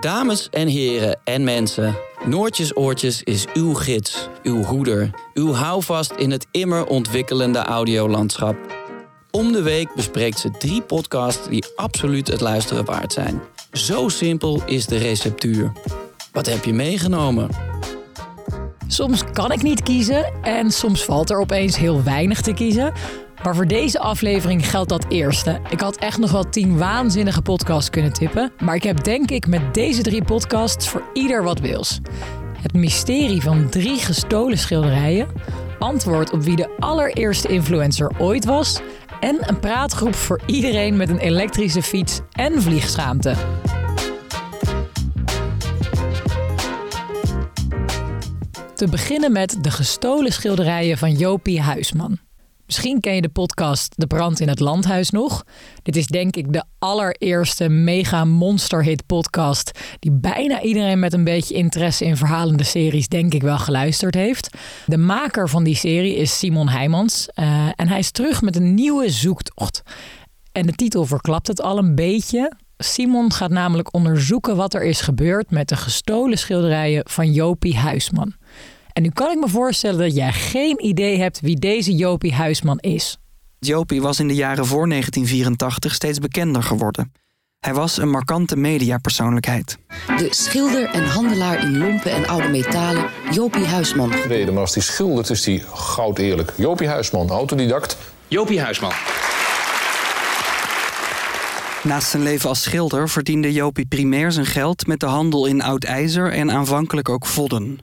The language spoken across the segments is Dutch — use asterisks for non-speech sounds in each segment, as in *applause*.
Dames en heren en mensen, Noortjes Oortjes is uw gids, uw hoeder, uw houvast in het immer ontwikkelende audiolandschap. Om de week bespreekt ze drie podcasts die absoluut het luisteren waard zijn. Zo simpel is de receptuur. Wat heb je meegenomen? Soms kan ik niet kiezen en soms valt er opeens heel weinig te kiezen. Maar voor deze aflevering geldt dat eerste. Ik had echt nog wel tien waanzinnige podcasts kunnen tippen. Maar ik heb denk ik met deze drie podcasts voor ieder wat wils. Het mysterie van drie gestolen schilderijen. Antwoord op wie de allereerste influencer ooit was. En een praatgroep voor iedereen met een elektrische fiets en vliegschaamte. Te beginnen met de gestolen schilderijen van Jopie Huisman. Misschien ken je de podcast De Brand in het Landhuis nog. Dit is denk ik de allereerste mega monsterhit podcast die bijna iedereen met een beetje interesse in verhalende series denk ik wel geluisterd heeft. De maker van die serie is Simon Heijmans uh, en hij is terug met een nieuwe zoektocht. En de titel verklapt het al een beetje. Simon gaat namelijk onderzoeken wat er is gebeurd met de gestolen schilderijen van Jopie Huisman. En nu kan ik me voorstellen dat jij geen idee hebt wie deze Jopie Huisman is. Jopie was in de jaren voor 1984 steeds bekender geworden. Hij was een markante mediapersoonlijkheid. De schilder en handelaar in lompen en oude metalen, Jopie Huisman. Reden, maar als die schildert is die goud eerlijk. Jopie Huisman, autodidact. Jopie Huisman. Naast zijn leven als schilder verdiende Jopie primair zijn geld met de handel in oud ijzer en aanvankelijk ook vodden.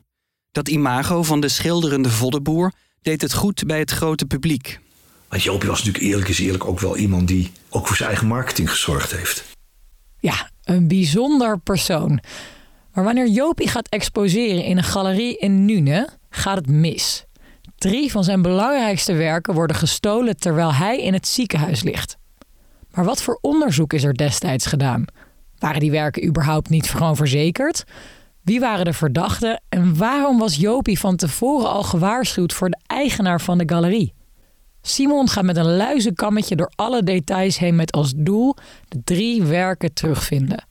Dat imago van de schilderende voddenboer deed het goed bij het grote publiek. Want Jopie was natuurlijk eerlijk is eerlijk ook wel iemand die ook voor zijn eigen marketing gezorgd heeft. Ja, een bijzonder persoon. Maar wanneer Jopie gaat exposeren in een galerie in Nune, gaat het mis. Drie van zijn belangrijkste werken worden gestolen terwijl hij in het ziekenhuis ligt. Maar wat voor onderzoek is er destijds gedaan? Waren die werken überhaupt niet gewoon verzekerd? Wie waren de verdachten en waarom was Jopie van tevoren al gewaarschuwd voor de eigenaar van de galerie? Simon gaat met een luizenkammetje door alle details heen met als doel de drie werken terugvinden.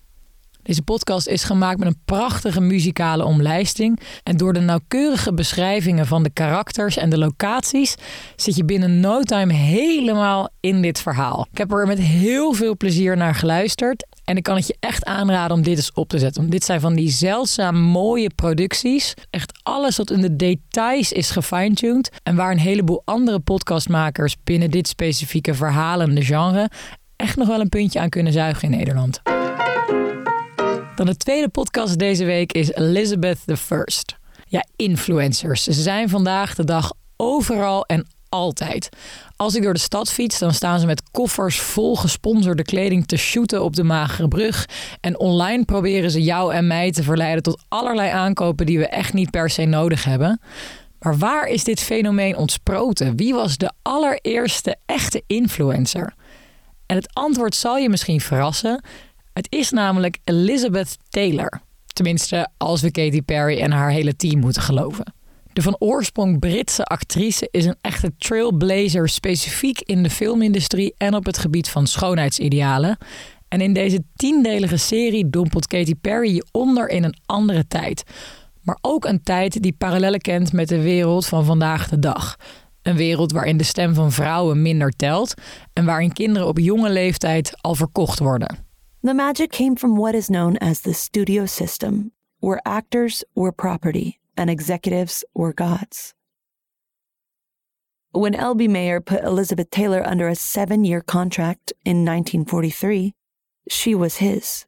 Deze podcast is gemaakt met een prachtige muzikale omlijsting. En door de nauwkeurige beschrijvingen van de karakters en de locaties zit je binnen no time helemaal in dit verhaal. Ik heb er met heel veel plezier naar geluisterd. En ik kan het je echt aanraden om dit eens op te zetten. Want dit zijn van die zeldzaam mooie producties. Echt alles wat in de details is gefine-tuned. En waar een heleboel andere podcastmakers binnen dit specifieke verhalende genre echt nog wel een puntje aan kunnen zuigen in Nederland. Dan de tweede podcast deze week is Elizabeth First. Ja, influencers. Ze zijn vandaag de dag overal en altijd. Als ik door de stad fiets, dan staan ze met koffers vol gesponsorde kleding te shooten op de magere brug. En online proberen ze jou en mij te verleiden tot allerlei aankopen die we echt niet per se nodig hebben. Maar waar is dit fenomeen ontsproten? Wie was de allereerste echte influencer? En het antwoord zal je misschien verrassen. Het is namelijk Elizabeth Taylor. Tenminste, als we Katy Perry en haar hele team moeten geloven. De van oorsprong Britse actrice is een echte trailblazer, specifiek in de filmindustrie en op het gebied van schoonheidsidealen. En in deze tiendelige serie dompelt Katy Perry je onder in een andere tijd. Maar ook een tijd die parallellen kent met de wereld van vandaag de dag. Een wereld waarin de stem van vrouwen minder telt en waarin kinderen op jonge leeftijd al verkocht worden. The magic came from what is known as the studio system, where actors were property and executives were gods. When L.B. Mayer put Elizabeth Taylor under a seven year contract in 1943, she was his.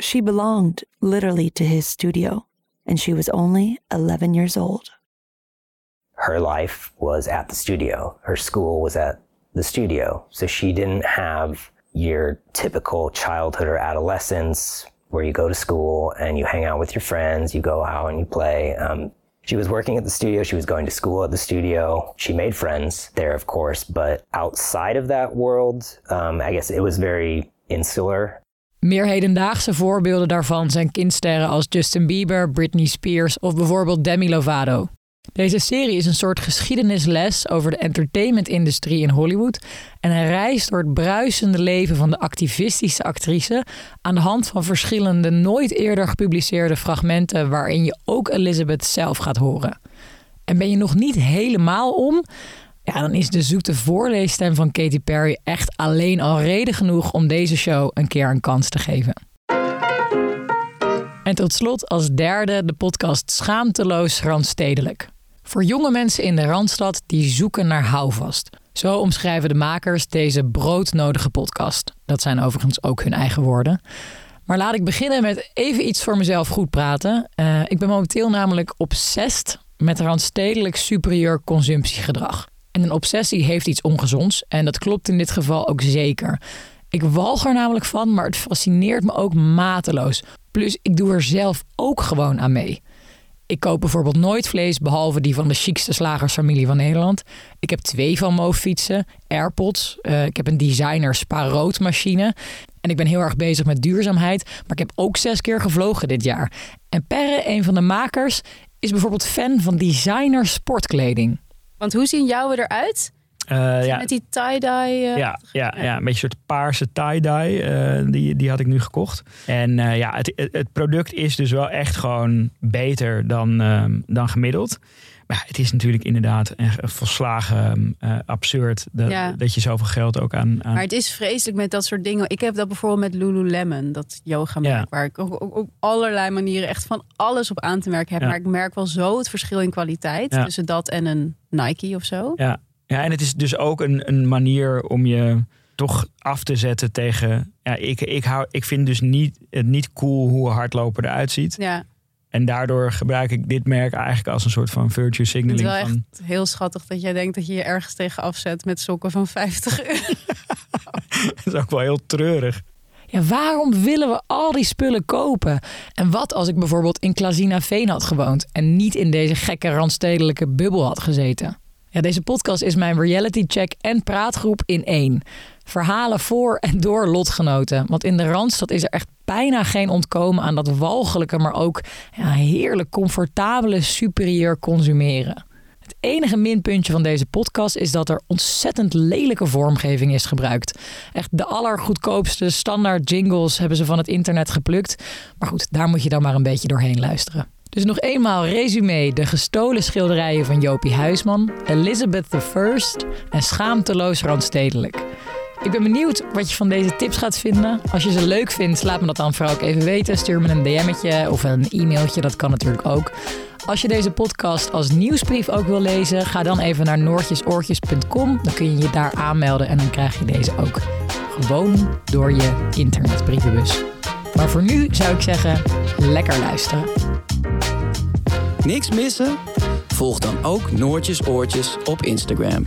She belonged literally to his studio, and she was only 11 years old. Her life was at the studio, her school was at the studio, so she didn't have your typical childhood or adolescence where you go to school and you hang out with your friends, you go out and you play. Um, she was working at the studio, she was going to school at the studio. She made friends there, of course, but outside of that world, um, I guess it was very insular. Meer hedendaagse voorbeelden daarvan zijn kindsterren als Justin Bieber, Britney Spears of bijvoorbeeld Demi Lovato. Deze serie is een soort geschiedenisles over de entertainmentindustrie in Hollywood en een reis door het bruisende leven van de activistische actrice aan de hand van verschillende nooit eerder gepubliceerde fragmenten waarin je ook Elizabeth zelf gaat horen. En ben je nog niet helemaal om? Ja, dan is de zoete voorleesstem van Katy Perry echt alleen al reden genoeg om deze show een keer een kans te geven. En tot slot als derde de podcast Schaamteloos Randstedelijk. Voor jonge mensen in de Randstad die zoeken naar houvast. Zo omschrijven de makers deze broodnodige podcast. Dat zijn overigens ook hun eigen woorden. Maar laat ik beginnen met even iets voor mezelf goed praten. Uh, ik ben momenteel namelijk obsessed met randstedelijk superieur consumptiegedrag. En een obsessie heeft iets ongezonds en dat klopt in dit geval ook zeker. Ik walg er namelijk van, maar het fascineert me ook mateloos. Plus, ik doe er zelf ook gewoon aan mee. Ik koop bijvoorbeeld nooit vlees, behalve die van de chicste slagersfamilie van Nederland. Ik heb twee van Mo fietsen, AirPods. Uh, ik heb een designer spaarroodmachine. En ik ben heel erg bezig met duurzaamheid. Maar ik heb ook zes keer gevlogen dit jaar. En Perre, een van de makers, is bijvoorbeeld fan van designer sportkleding. Want hoe zien jouw eruit? Uh, ja. Met die tie-dye. Uh, ja, ja, ja, een beetje een soort paarse tie-dye. Uh, die, die had ik nu gekocht. En ja, het, het product is dus wel echt gewoon beter dan, ehm, dan gemiddeld. Maar het is natuurlijk inderdaad volslagen absurd dat, ja. dat je zoveel geld ook aan, aan, Maar het is vreselijk met dat soort dingen. Ik heb dat bijvoorbeeld met Lululemon, dat yoga merk, ja. waar ik op allerlei manieren echt van alles op aan te merken heb. Ja. Maar ik merk wel zo het verschil in kwaliteit tussen dat en een Nike of zo. Ja, ja, en het is dus ook een, een manier om je toch af te zetten tegen. Ja, ik, ik, hou, ik vind dus niet, het niet cool hoe hardlopen eruit ziet. Ja. En daardoor gebruik ik dit merk eigenlijk als een soort van virtue signaling. Het is wel van... echt heel schattig dat jij denkt dat je je ergens tegen afzet met sokken van 50 euro. *laughs* dat is ook wel heel treurig. Ja, waarom willen we al die spullen kopen? En wat als ik bijvoorbeeld in Klazina Veen had gewoond en niet in deze gekke randstedelijke bubbel had gezeten? Ja, deze podcast is mijn reality check en praatgroep in één. Verhalen voor en door lotgenoten. Want in de Randstad is er echt bijna geen ontkomen aan dat walgelijke, maar ook ja, heerlijk comfortabele superieur consumeren. Het enige minpuntje van deze podcast is dat er ontzettend lelijke vormgeving is gebruikt. Echt de allergoedkoopste standaard jingles hebben ze van het internet geplukt. Maar goed, daar moet je dan maar een beetje doorheen luisteren. Dus nog eenmaal resume de gestolen schilderijen van Jopie Huisman, Elizabeth I en schaamteloos randstedelijk. Ik ben benieuwd wat je van deze tips gaat vinden. Als je ze leuk vindt, laat me dat dan vooral ook even weten. Stuur me een DM'tje of een e-mailtje, dat kan natuurlijk ook. Als je deze podcast als nieuwsbrief ook wil lezen, ga dan even naar noortjesoortjes.com. Dan kun je je daar aanmelden en dan krijg je deze ook gewoon door je internetbrievenbus. Maar voor nu zou ik zeggen, lekker luisteren. Niks missen? Volg dan ook Noortjes Oortjes op Instagram.